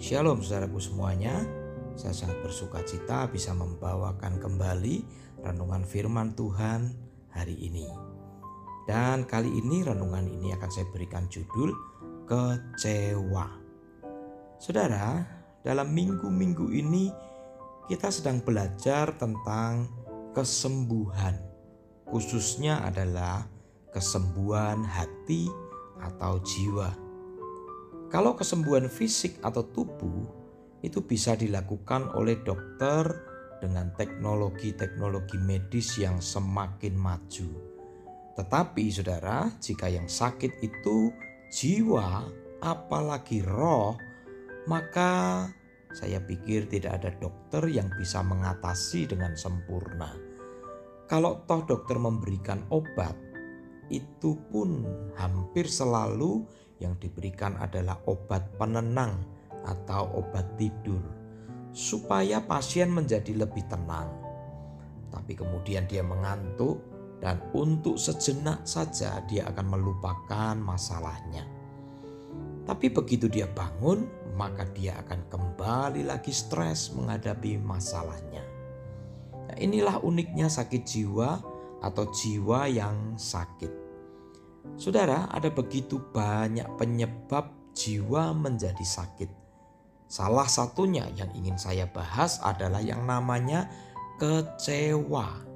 Shalom saudaraku semuanya. Saya sangat bersuka cita bisa membawakan kembali renungan firman Tuhan hari ini. Dan kali ini renungan ini akan saya berikan judul kecewa. Saudara, dalam minggu-minggu ini kita sedang belajar tentang kesembuhan. Khususnya adalah kesembuhan hati atau jiwa. Kalau kesembuhan fisik atau tubuh itu bisa dilakukan oleh dokter dengan teknologi-teknologi medis yang semakin maju. Tetapi saudara, jika yang sakit itu jiwa, apalagi roh, maka saya pikir tidak ada dokter yang bisa mengatasi dengan sempurna. Kalau toh dokter memberikan obat, itu pun hampir selalu yang diberikan adalah obat penenang atau obat tidur supaya pasien menjadi lebih tenang. Tapi kemudian dia mengantuk dan untuk sejenak saja dia akan melupakan masalahnya. Tapi begitu dia bangun, maka dia akan kembali lagi stres menghadapi masalahnya. Nah, inilah uniknya sakit jiwa atau jiwa yang sakit. Saudara, ada begitu banyak penyebab jiwa menjadi sakit. Salah satunya yang ingin saya bahas adalah yang namanya kecewa.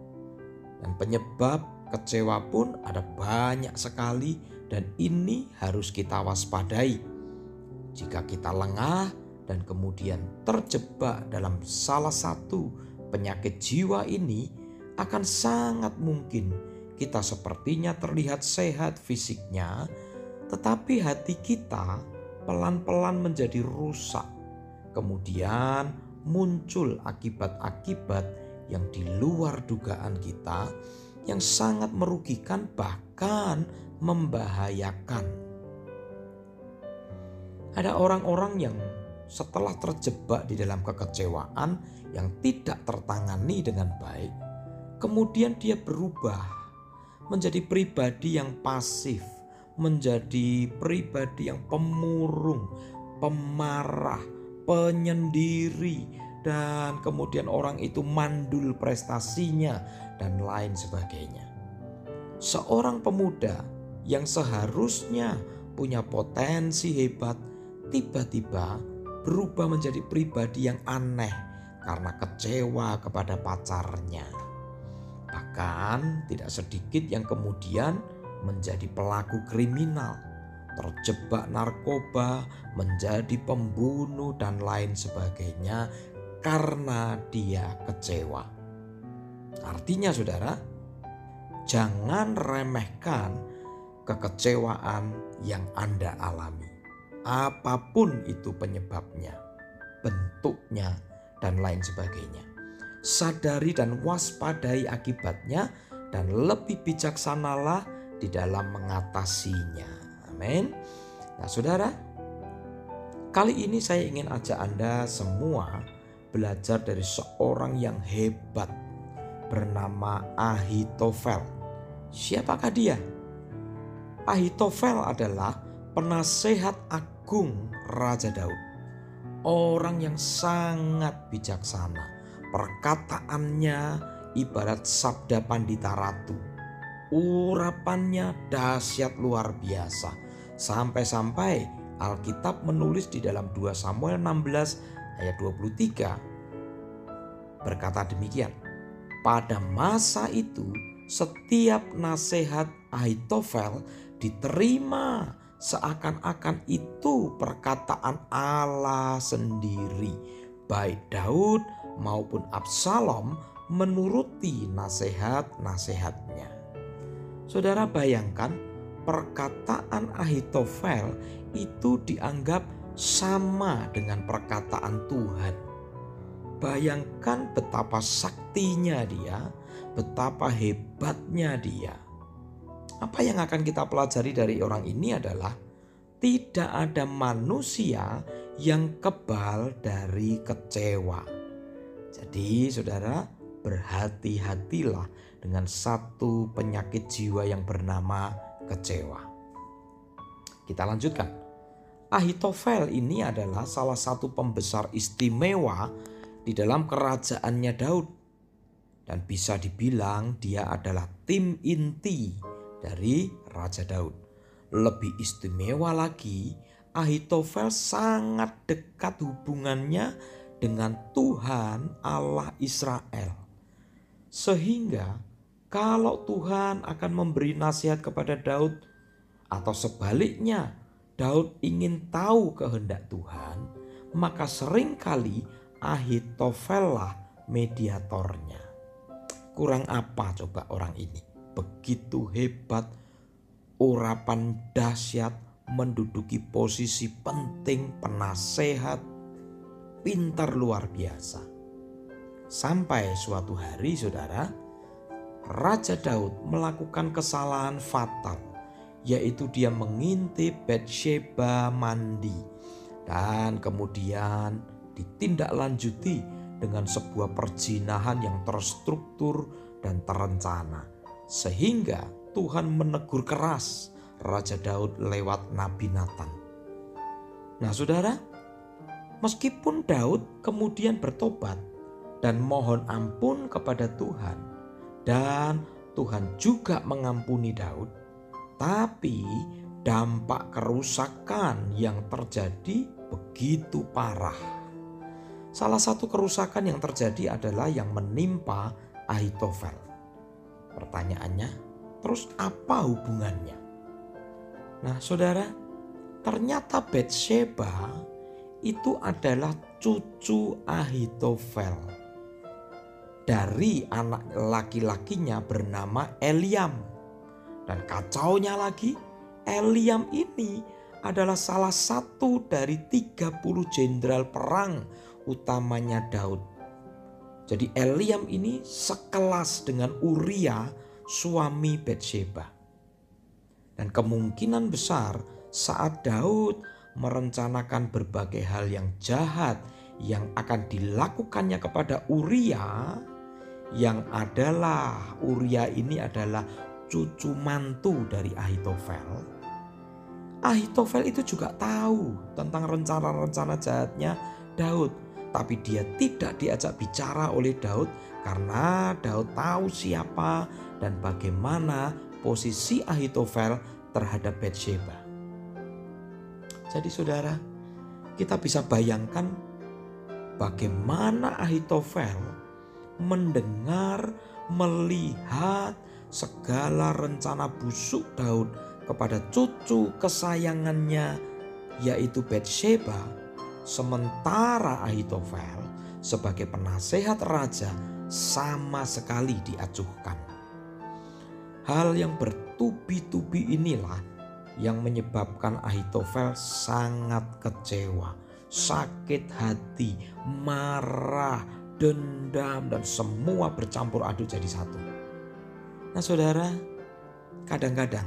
Dan penyebab kecewa pun ada banyak sekali dan ini harus kita waspadai. Jika kita lengah dan kemudian terjebak dalam salah satu penyakit jiwa ini akan sangat mungkin kita sepertinya terlihat sehat fisiknya, tetapi hati kita pelan-pelan menjadi rusak. Kemudian muncul akibat-akibat yang di luar dugaan kita yang sangat merugikan bahkan membahayakan. Ada orang-orang yang setelah terjebak di dalam kekecewaan yang tidak tertangani dengan baik, kemudian dia berubah menjadi pribadi yang pasif, menjadi pribadi yang pemurung, pemarah, penyendiri, dan kemudian orang itu mandul prestasinya, dan lain sebagainya. Seorang pemuda yang seharusnya punya potensi hebat, tiba-tiba berubah menjadi pribadi yang aneh karena kecewa kepada pacarnya Bahkan tidak sedikit yang kemudian menjadi pelaku kriminal, terjebak narkoba, menjadi pembunuh dan lain sebagainya karena dia kecewa. Artinya saudara, jangan remehkan kekecewaan yang Anda alami. Apa pun itu penyebabnya, bentuknya, dan lain sebagainya sadari dan waspadai akibatnya, dan lebih bijaksanalah di dalam mengatasinya. Amin. Nah, saudara, kali ini saya ingin ajak Anda semua belajar dari seorang yang hebat bernama Ahitofel. Siapakah dia? Ahitofel adalah penasehat agung Raja Daud. Orang yang sangat bijaksana Perkataannya ibarat sabda pandita ratu. Urapannya dahsyat luar biasa. Sampai-sampai Alkitab menulis di dalam 2 Samuel 16 ayat 23 berkata demikian. Pada masa itu setiap nasihat Ahitofel diterima seakan-akan itu perkataan Allah sendiri. Baik Daud maupun Absalom menuruti nasihat-nasihatnya. Saudara bayangkan perkataan Ahitofel itu dianggap sama dengan perkataan Tuhan. Bayangkan betapa saktinya dia, betapa hebatnya dia. Apa yang akan kita pelajari dari orang ini adalah tidak ada manusia yang kebal dari kecewa. Jadi saudara berhati-hatilah dengan satu penyakit jiwa yang bernama kecewa. Kita lanjutkan. Ahitofel ini adalah salah satu pembesar istimewa di dalam kerajaannya Daud. Dan bisa dibilang dia adalah tim inti dari Raja Daud. Lebih istimewa lagi, Ahitofel sangat dekat hubungannya dengan Tuhan Allah Israel. Sehingga kalau Tuhan akan memberi nasihat kepada Daud atau sebaliknya Daud ingin tahu kehendak Tuhan, maka sering kali Ahitofel lah mediatornya. Kurang apa coba orang ini? Begitu hebat, urapan dahsyat, menduduki posisi penting, penasehat, pintar luar biasa. Sampai suatu hari saudara, Raja Daud melakukan kesalahan fatal, yaitu dia mengintip Bathsheba mandi dan kemudian ditindaklanjuti dengan sebuah perjinahan yang terstruktur dan terencana. Sehingga Tuhan menegur keras Raja Daud lewat Nabi Nathan. Nah saudara, meskipun Daud kemudian bertobat dan mohon ampun kepada Tuhan, dan Tuhan juga mengampuni Daud, tapi dampak kerusakan yang terjadi begitu parah. Salah satu kerusakan yang terjadi adalah yang menimpa Ahitofel. Pertanyaannya, terus apa hubungannya? Nah, saudara, ternyata Bathsheba itu adalah cucu Ahitofel dari anak laki-lakinya bernama Eliam. Dan kacaunya lagi, Eliam ini adalah salah satu dari 30 jenderal perang utamanya Daud. Jadi Eliam ini sekelas dengan Uria suami Bathsheba. Dan kemungkinan besar saat Daud merencanakan berbagai hal yang jahat yang akan dilakukannya kepada Uria, yang adalah Uria ini adalah cucu mantu dari Ahitofel. Ahitofel itu juga tahu tentang rencana-rencana jahatnya Daud, tapi dia tidak diajak bicara oleh Daud karena Daud tahu siapa dan bagaimana posisi Ahitofel terhadap Bathsheba. Jadi saudara, kita bisa bayangkan bagaimana Ahitofel mendengar, melihat segala rencana busuk Daud kepada cucu kesayangannya yaitu Bathsheba sementara Ahitofel sebagai penasehat raja sama sekali diacuhkan. Hal yang bertubi-tubi inilah yang menyebabkan Ahitofel sangat kecewa, sakit hati, marah, dendam, dan semua bercampur aduk jadi satu. Nah saudara, kadang-kadang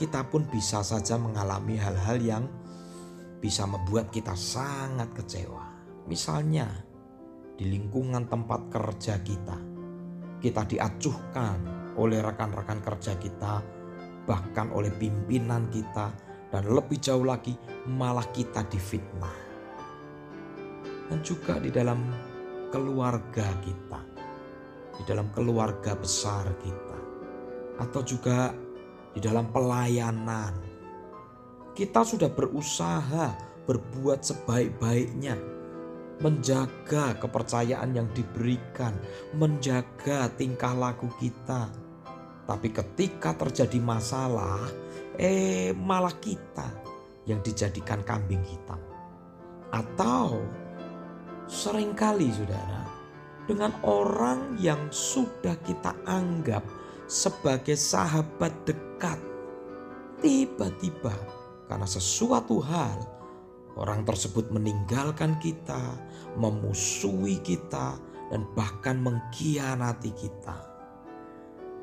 kita pun bisa saja mengalami hal-hal yang bisa membuat kita sangat kecewa. Misalnya di lingkungan tempat kerja kita, kita diacuhkan oleh rekan-rekan kerja kita, bahkan oleh pimpinan kita, dan lebih jauh lagi malah kita difitnah. Dan juga di dalam keluarga kita, di dalam keluarga besar kita, atau juga di dalam pelayanan. Kita sudah berusaha berbuat sebaik-baiknya, menjaga kepercayaan yang diberikan, menjaga tingkah laku kita. Tapi ketika terjadi masalah, eh malah kita yang dijadikan kambing hitam. Atau Seringkali saudara, dengan orang yang sudah kita anggap sebagai sahabat dekat, tiba-tiba karena sesuatu hal orang tersebut meninggalkan kita, memusuhi kita, dan bahkan mengkhianati kita.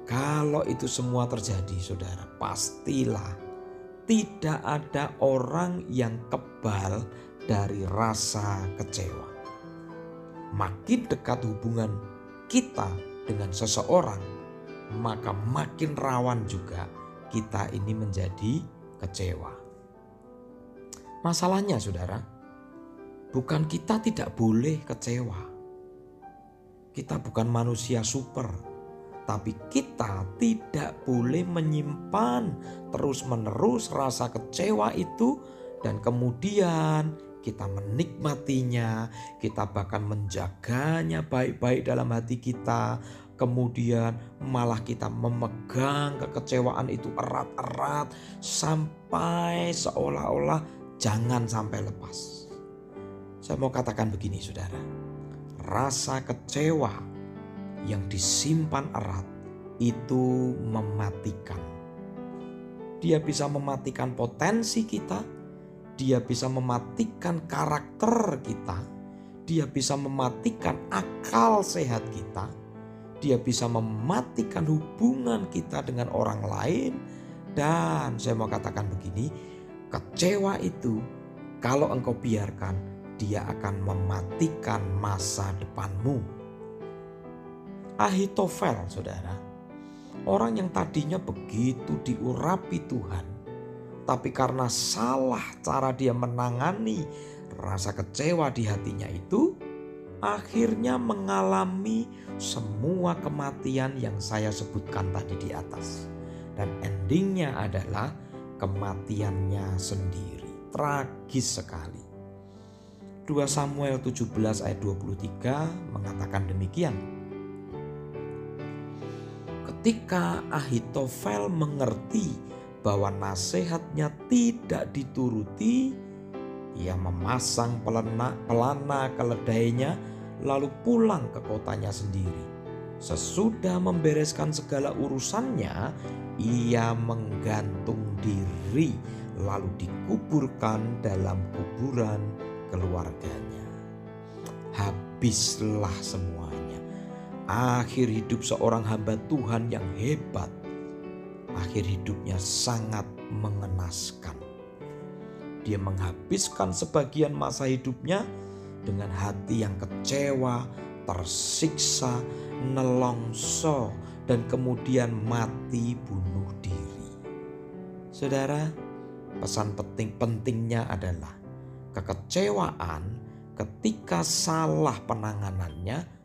Kalau itu semua terjadi, saudara, pastilah tidak ada orang yang kebal dari rasa kecewa makin dekat hubungan kita dengan seseorang, maka makin rawan juga kita ini menjadi kecewa. Masalahnya, saudara, bukan kita tidak boleh kecewa. Kita bukan manusia super, tapi kita tidak boleh menyimpan terus-menerus rasa kecewa itu, dan kemudian kita menikmatinya, kita bahkan menjaganya baik-baik dalam hati kita, kemudian malah kita memegang kekecewaan itu erat-erat sampai seolah-olah jangan sampai lepas. Saya mau katakan begini saudara, rasa kecewa yang disimpan erat itu mematikan. Dia bisa mematikan potensi kita, dia bisa mematikan karakter kita, dia bisa mematikan akal sehat kita, dia bisa mematikan hubungan kita dengan orang lain. Dan saya mau katakan begini, kecewa itu kalau engkau biarkan, dia akan mematikan masa depanmu. Ahitofel, saudara, orang yang tadinya begitu diurapi Tuhan, tapi karena salah cara dia menangani rasa kecewa di hatinya itu, akhirnya mengalami semua kematian yang saya sebutkan tadi di atas. Dan endingnya adalah kematiannya sendiri. Tragis sekali. 2 Samuel 17 ayat 23 mengatakan demikian. Ketika Ahitofel mengerti bahwa nasihatnya tidak dituruti, ia memasang pelana, pelana keledainya lalu pulang ke kotanya sendiri. Sesudah membereskan segala urusannya, ia menggantung diri lalu dikuburkan dalam kuburan keluarganya. Habislah semuanya. Akhir hidup seorang hamba Tuhan yang hebat. Akhir hidupnya sangat mengenaskan. Dia menghabiskan sebagian masa hidupnya dengan hati yang kecewa, tersiksa, nelongso, dan kemudian mati bunuh diri. Saudara, pesan penting pentingnya adalah kekecewaan ketika salah penanganannya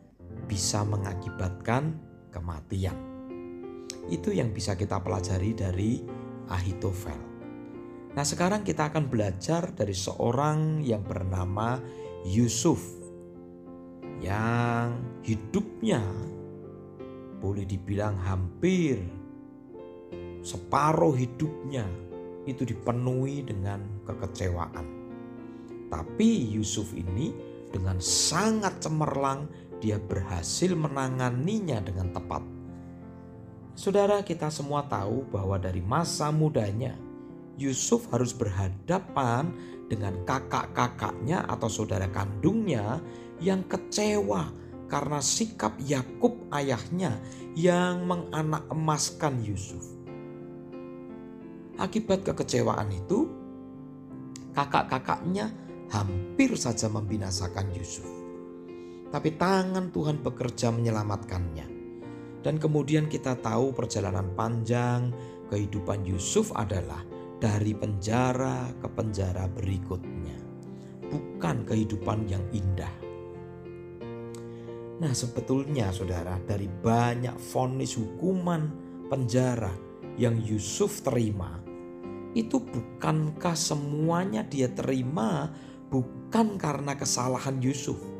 bisa mengakibatkan kematian. Itu yang bisa kita pelajari dari Ahitofel. Nah, sekarang kita akan belajar dari seorang yang bernama Yusuf yang hidupnya boleh dibilang hampir separuh hidupnya itu dipenuhi dengan kekecewaan. Tapi Yusuf ini dengan sangat cemerlang dia berhasil menanganinya dengan tepat. Saudara kita semua tahu bahwa dari masa mudanya Yusuf harus berhadapan dengan kakak-kakaknya atau saudara kandungnya yang kecewa karena sikap Yakub ayahnya yang menganak emaskan Yusuf. Akibat kekecewaan itu, kakak-kakaknya hampir saja membinasakan Yusuf. Tapi tangan Tuhan bekerja menyelamatkannya. Dan kemudian kita tahu perjalanan panjang kehidupan Yusuf adalah dari penjara ke penjara berikutnya. Bukan kehidupan yang indah. Nah, sebetulnya saudara, dari banyak vonis hukuman penjara yang Yusuf terima, itu bukankah semuanya dia terima bukan karena kesalahan Yusuf,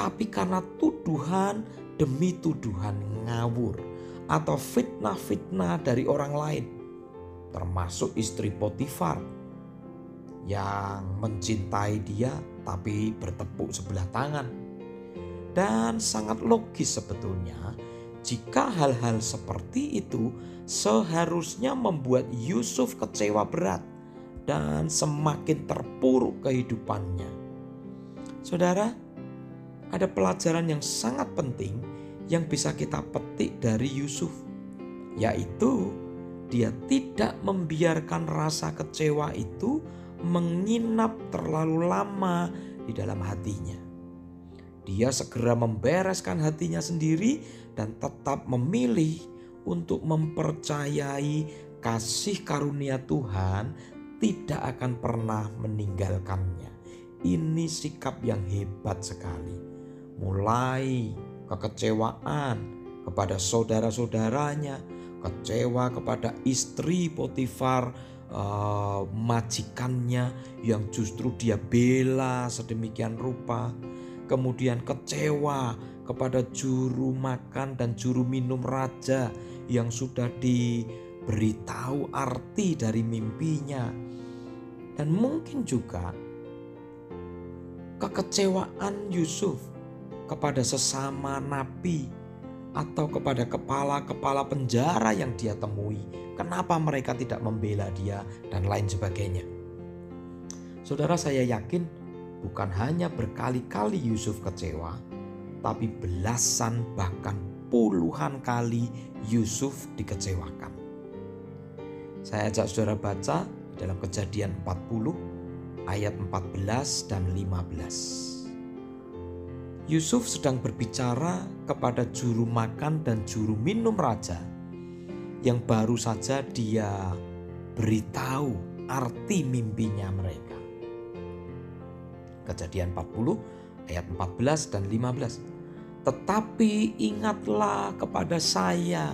tapi karena tuduhan demi tuduhan ngawur atau fitnah-fitnah dari orang lain termasuk istri Potifar yang mencintai dia tapi bertepuk sebelah tangan. Dan sangat logis sebetulnya jika hal-hal seperti itu seharusnya membuat Yusuf kecewa berat dan semakin terpuruk kehidupannya. Saudara, ada pelajaran yang sangat penting yang bisa kita petik dari Yusuf, yaitu dia tidak membiarkan rasa kecewa itu menginap terlalu lama di dalam hatinya. Dia segera membereskan hatinya sendiri dan tetap memilih untuk mempercayai kasih karunia Tuhan tidak akan pernah meninggalkannya. Ini sikap yang hebat sekali. Mulai kekecewaan kepada saudara-saudaranya, kecewa kepada istri Potifar, uh, majikannya yang justru dia bela sedemikian rupa. Kemudian kecewa kepada juru makan dan juru minum raja yang sudah diberitahu arti dari mimpinya. Dan mungkin juga kekecewaan Yusuf kepada sesama nabi atau kepada kepala-kepala penjara yang dia temui. Kenapa mereka tidak membela dia dan lain sebagainya. Saudara saya yakin bukan hanya berkali-kali Yusuf kecewa, tapi belasan bahkan puluhan kali Yusuf dikecewakan. Saya ajak saudara baca dalam kejadian 40 ayat 14 dan 15. Yusuf sedang berbicara kepada juru makan dan juru minum raja yang baru saja dia beritahu arti mimpinya mereka. Kejadian 40 ayat 14 dan 15. Tetapi ingatlah kepada saya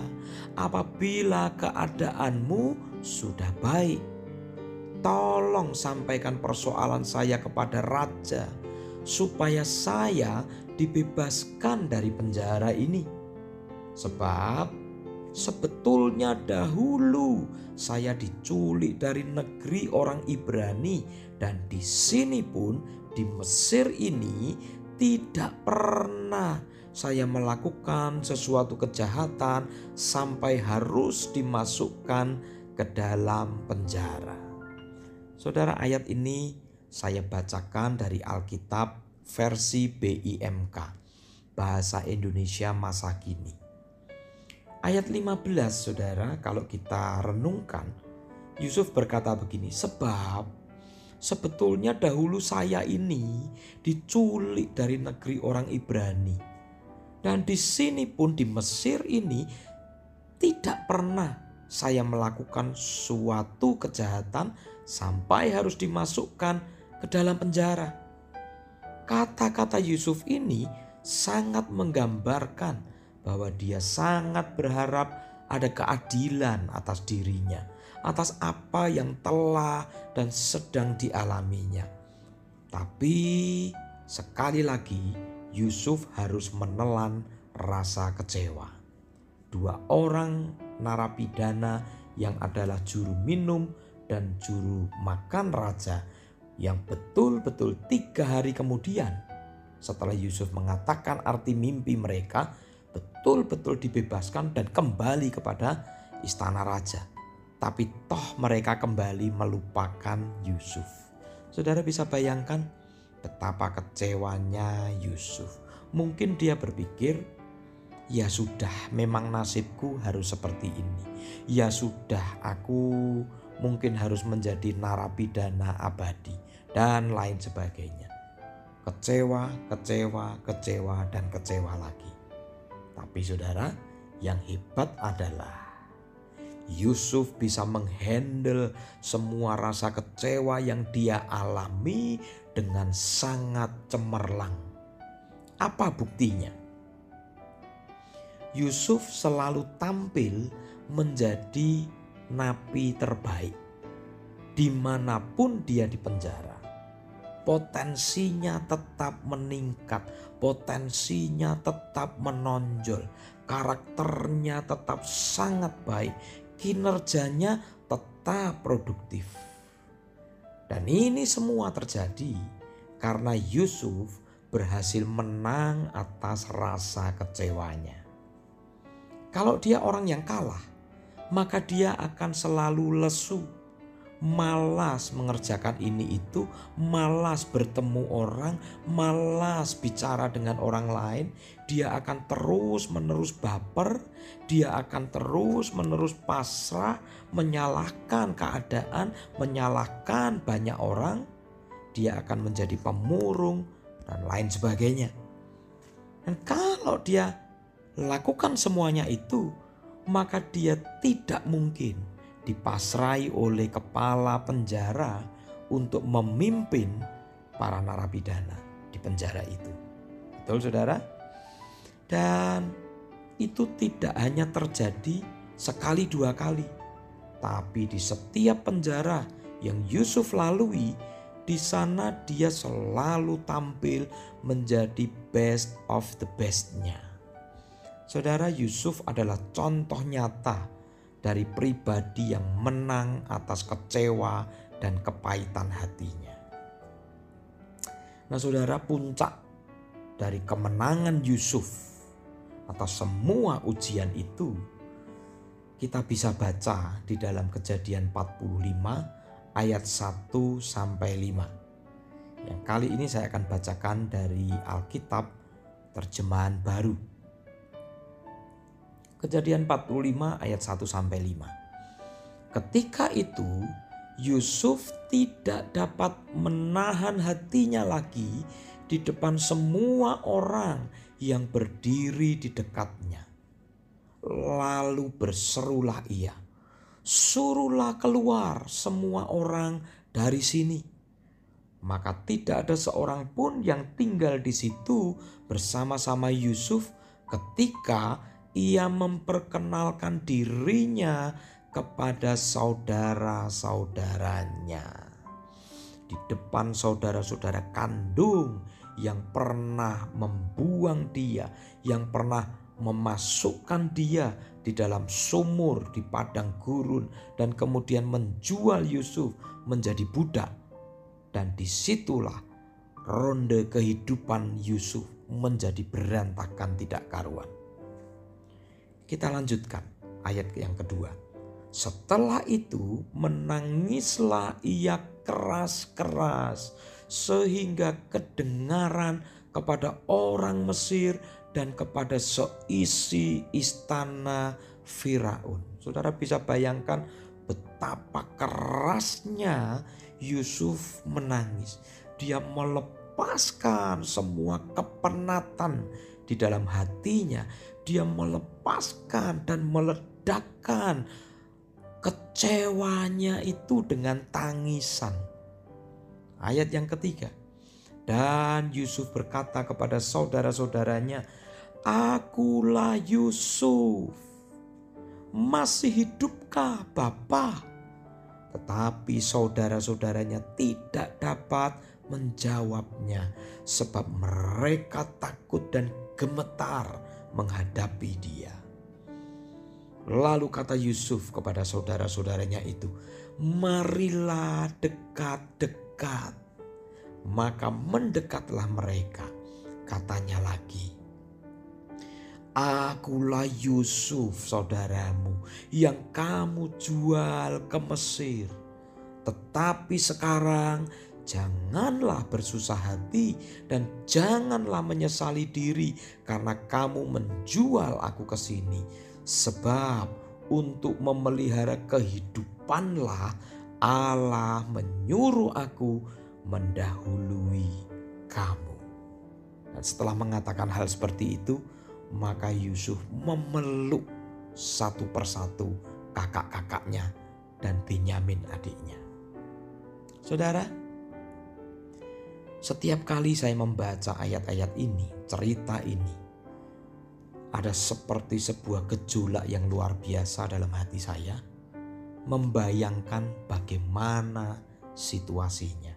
apabila keadaanmu sudah baik tolong sampaikan persoalan saya kepada raja supaya saya dibebaskan dari penjara ini. Sebab sebetulnya dahulu saya diculik dari negeri orang Ibrani dan di sini pun di Mesir ini tidak pernah saya melakukan sesuatu kejahatan sampai harus dimasukkan ke dalam penjara. Saudara ayat ini saya bacakan dari Alkitab versi BIMK, Bahasa Indonesia Masa Kini. Ayat 15 saudara kalau kita renungkan, Yusuf berkata begini, sebab sebetulnya dahulu saya ini diculik dari negeri orang Ibrani. Dan di sini pun di Mesir ini tidak pernah saya melakukan suatu kejahatan sampai harus dimasukkan ke dalam penjara. Kata-kata Yusuf ini sangat menggambarkan bahwa dia sangat berharap ada keadilan atas dirinya, atas apa yang telah dan sedang dialaminya. Tapi sekali lagi, Yusuf harus menelan rasa kecewa. Dua orang narapidana yang adalah juru minum dan juru makan raja yang betul-betul tiga hari kemudian setelah Yusuf mengatakan arti mimpi mereka betul-betul dibebaskan dan kembali kepada istana raja. Tapi toh mereka kembali melupakan Yusuf. Saudara bisa bayangkan betapa kecewanya Yusuf. Mungkin dia berpikir, ya sudah memang nasibku harus seperti ini. Ya sudah aku mungkin harus menjadi narapidana abadi dan lain sebagainya. Kecewa, kecewa, kecewa, dan kecewa lagi. Tapi saudara, yang hebat adalah Yusuf bisa menghandle semua rasa kecewa yang dia alami dengan sangat cemerlang. Apa buktinya? Yusuf selalu tampil menjadi napi terbaik. Di mana pun dia di penjara, potensinya tetap meningkat, potensinya tetap menonjol, karakternya tetap sangat baik, kinerjanya tetap produktif. Dan ini semua terjadi karena Yusuf berhasil menang atas rasa kecewanya. Kalau dia orang yang kalah, maka dia akan selalu lesu, malas mengerjakan ini itu, malas bertemu orang, malas bicara dengan orang lain. Dia akan terus-menerus baper, dia akan terus-menerus pasrah, menyalahkan keadaan, menyalahkan banyak orang. Dia akan menjadi pemurung dan lain sebagainya. Dan kalau dia lakukan semuanya itu, maka dia tidak mungkin dipasrai oleh kepala penjara untuk memimpin para narapidana di penjara itu. Betul saudara? Dan itu tidak hanya terjadi sekali dua kali. Tapi di setiap penjara yang Yusuf lalui, di sana dia selalu tampil menjadi best of the bestnya. Saudara Yusuf adalah contoh nyata dari pribadi yang menang atas kecewa dan kepahitan hatinya. Nah, saudara, puncak dari kemenangan Yusuf atas semua ujian itu kita bisa baca di dalam Kejadian 45 ayat 1 sampai 5. Yang kali ini saya akan bacakan dari Alkitab terjemahan baru. Kejadian 45 ayat 1 sampai 5. Ketika itu Yusuf tidak dapat menahan hatinya lagi di depan semua orang yang berdiri di dekatnya. Lalu berserulah ia, "Suruhlah keluar semua orang dari sini." Maka tidak ada seorang pun yang tinggal di situ bersama-sama Yusuf ketika ia memperkenalkan dirinya kepada saudara-saudaranya. Di depan saudara-saudara kandung yang pernah membuang dia, yang pernah memasukkan dia di dalam sumur di padang gurun dan kemudian menjual Yusuf menjadi budak. Dan di situlah ronde kehidupan Yusuf menjadi berantakan tidak karuan. Kita lanjutkan ayat yang kedua. Setelah itu menangislah ia keras-keras sehingga kedengaran kepada orang Mesir dan kepada seisi istana Firaun. Saudara bisa bayangkan betapa kerasnya Yusuf menangis. Dia melepaskan semua kepenatan di dalam hatinya dia melepaskan dan meledakkan kecewanya itu dengan tangisan. Ayat yang ketiga. Dan Yusuf berkata kepada saudara-saudaranya, Akulah Yusuf. Masih hidupkah Bapa? Tetapi saudara-saudaranya tidak dapat menjawabnya sebab mereka takut dan gemetar menghadapi dia. Lalu kata Yusuf kepada saudara-saudaranya itu, "Marilah dekat-dekat." Maka mendekatlah mereka. Katanya lagi, Akulah Yusuf saudaramu yang kamu jual ke Mesir. Tetapi sekarang janganlah bersusah hati dan janganlah menyesali diri karena kamu menjual aku ke sini. Sebab untuk memelihara kehidupanlah Allah menyuruh aku mendahului kamu. Dan setelah mengatakan hal seperti itu, maka Yusuf memeluk satu persatu kakak-kakaknya dan Benyamin adiknya. Saudara, setiap kali saya membaca ayat-ayat ini, cerita ini, ada seperti sebuah gejolak yang luar biasa dalam hati saya, membayangkan bagaimana situasinya.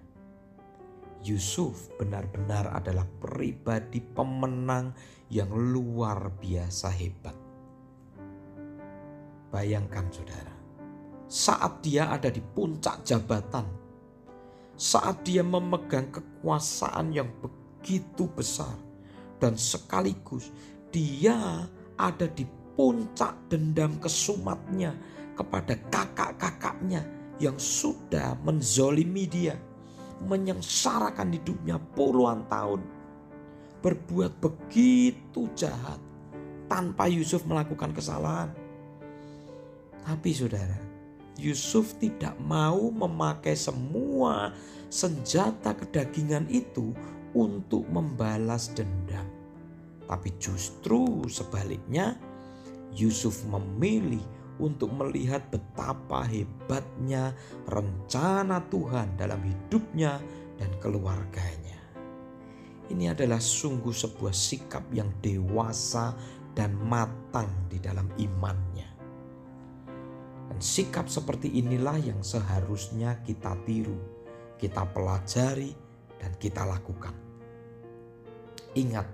Yusuf benar-benar adalah pribadi pemenang yang luar biasa hebat. Bayangkan saudara, saat dia ada di puncak jabatan, saat dia memegang kekuasaan yang begitu besar dan sekaligus dia ada di puncak dendam kesumatnya kepada kakak-kakaknya yang sudah menzolimi dia, menyengsarakan hidupnya puluhan tahun, berbuat begitu jahat tanpa Yusuf melakukan kesalahan. Tapi saudara, Yusuf tidak mau memakai semua senjata kedagingan itu untuk membalas dendam. Tapi justru sebaliknya, Yusuf memilih untuk melihat betapa hebatnya rencana Tuhan dalam hidupnya dan keluarganya. Ini adalah sungguh sebuah sikap yang dewasa dan matang di dalam imannya. Sikap seperti inilah yang seharusnya kita tiru, kita pelajari, dan kita lakukan. Ingat,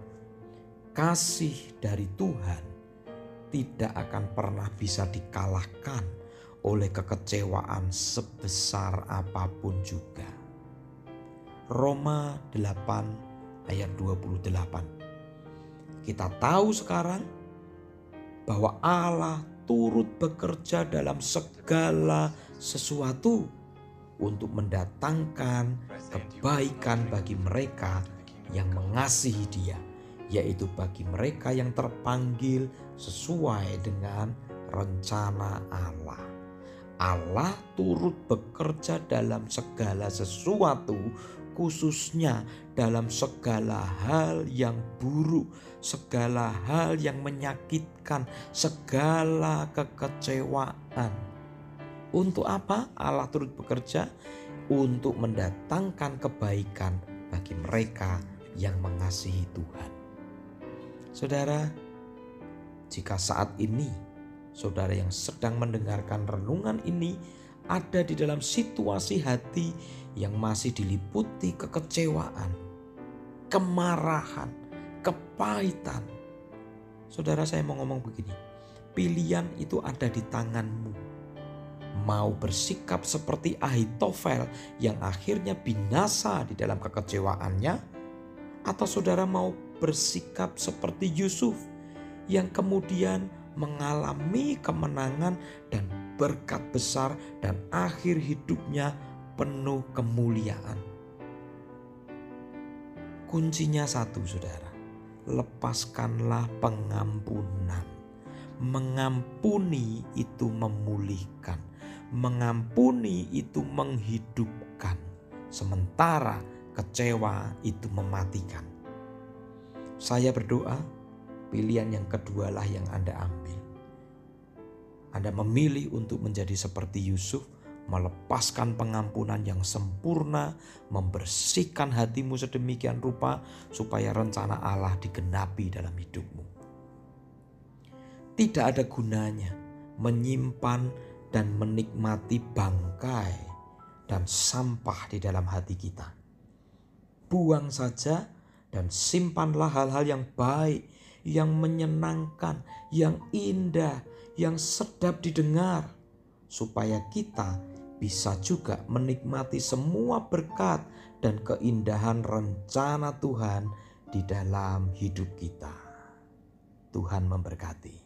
kasih dari Tuhan tidak akan pernah bisa dikalahkan oleh kekecewaan sebesar apa pun juga. Roma 8 ayat 28. Kita tahu sekarang bahwa Allah turut bekerja dalam segala sesuatu untuk mendatangkan kebaikan bagi mereka yang mengasihi Dia, yaitu bagi mereka yang terpanggil sesuai dengan rencana Allah. Allah turut bekerja dalam segala sesuatu, khususnya dalam segala hal yang buruk, segala hal yang menyakitkan, segala kekecewaan untuk apa Allah turut bekerja? Untuk mendatangkan kebaikan bagi mereka yang mengasihi Tuhan. Saudara, jika saat ini saudara yang sedang mendengarkan renungan ini ada di dalam situasi hati yang masih diliputi kekecewaan, kemarahan, kepahitan. Saudara saya mau ngomong begini, pilihan itu ada di tanganmu mau bersikap seperti Ahitofel yang akhirnya binasa di dalam kekecewaannya atau saudara mau bersikap seperti Yusuf yang kemudian mengalami kemenangan dan berkat besar dan akhir hidupnya penuh kemuliaan. Kuncinya satu saudara, lepaskanlah pengampunan. Mengampuni itu memulihkan mengampuni itu menghidupkan, sementara kecewa itu mematikan. Saya berdoa, pilihan yang kedua lah yang Anda ambil. Anda memilih untuk menjadi seperti Yusuf, melepaskan pengampunan yang sempurna, membersihkan hatimu sedemikian rupa supaya rencana Allah digenapi dalam hidupmu. Tidak ada gunanya menyimpan dan menikmati bangkai dan sampah di dalam hati kita. Buang saja dan simpanlah hal-hal yang baik, yang menyenangkan, yang indah, yang sedap didengar, supaya kita bisa juga menikmati semua berkat dan keindahan rencana Tuhan di dalam hidup kita. Tuhan memberkati.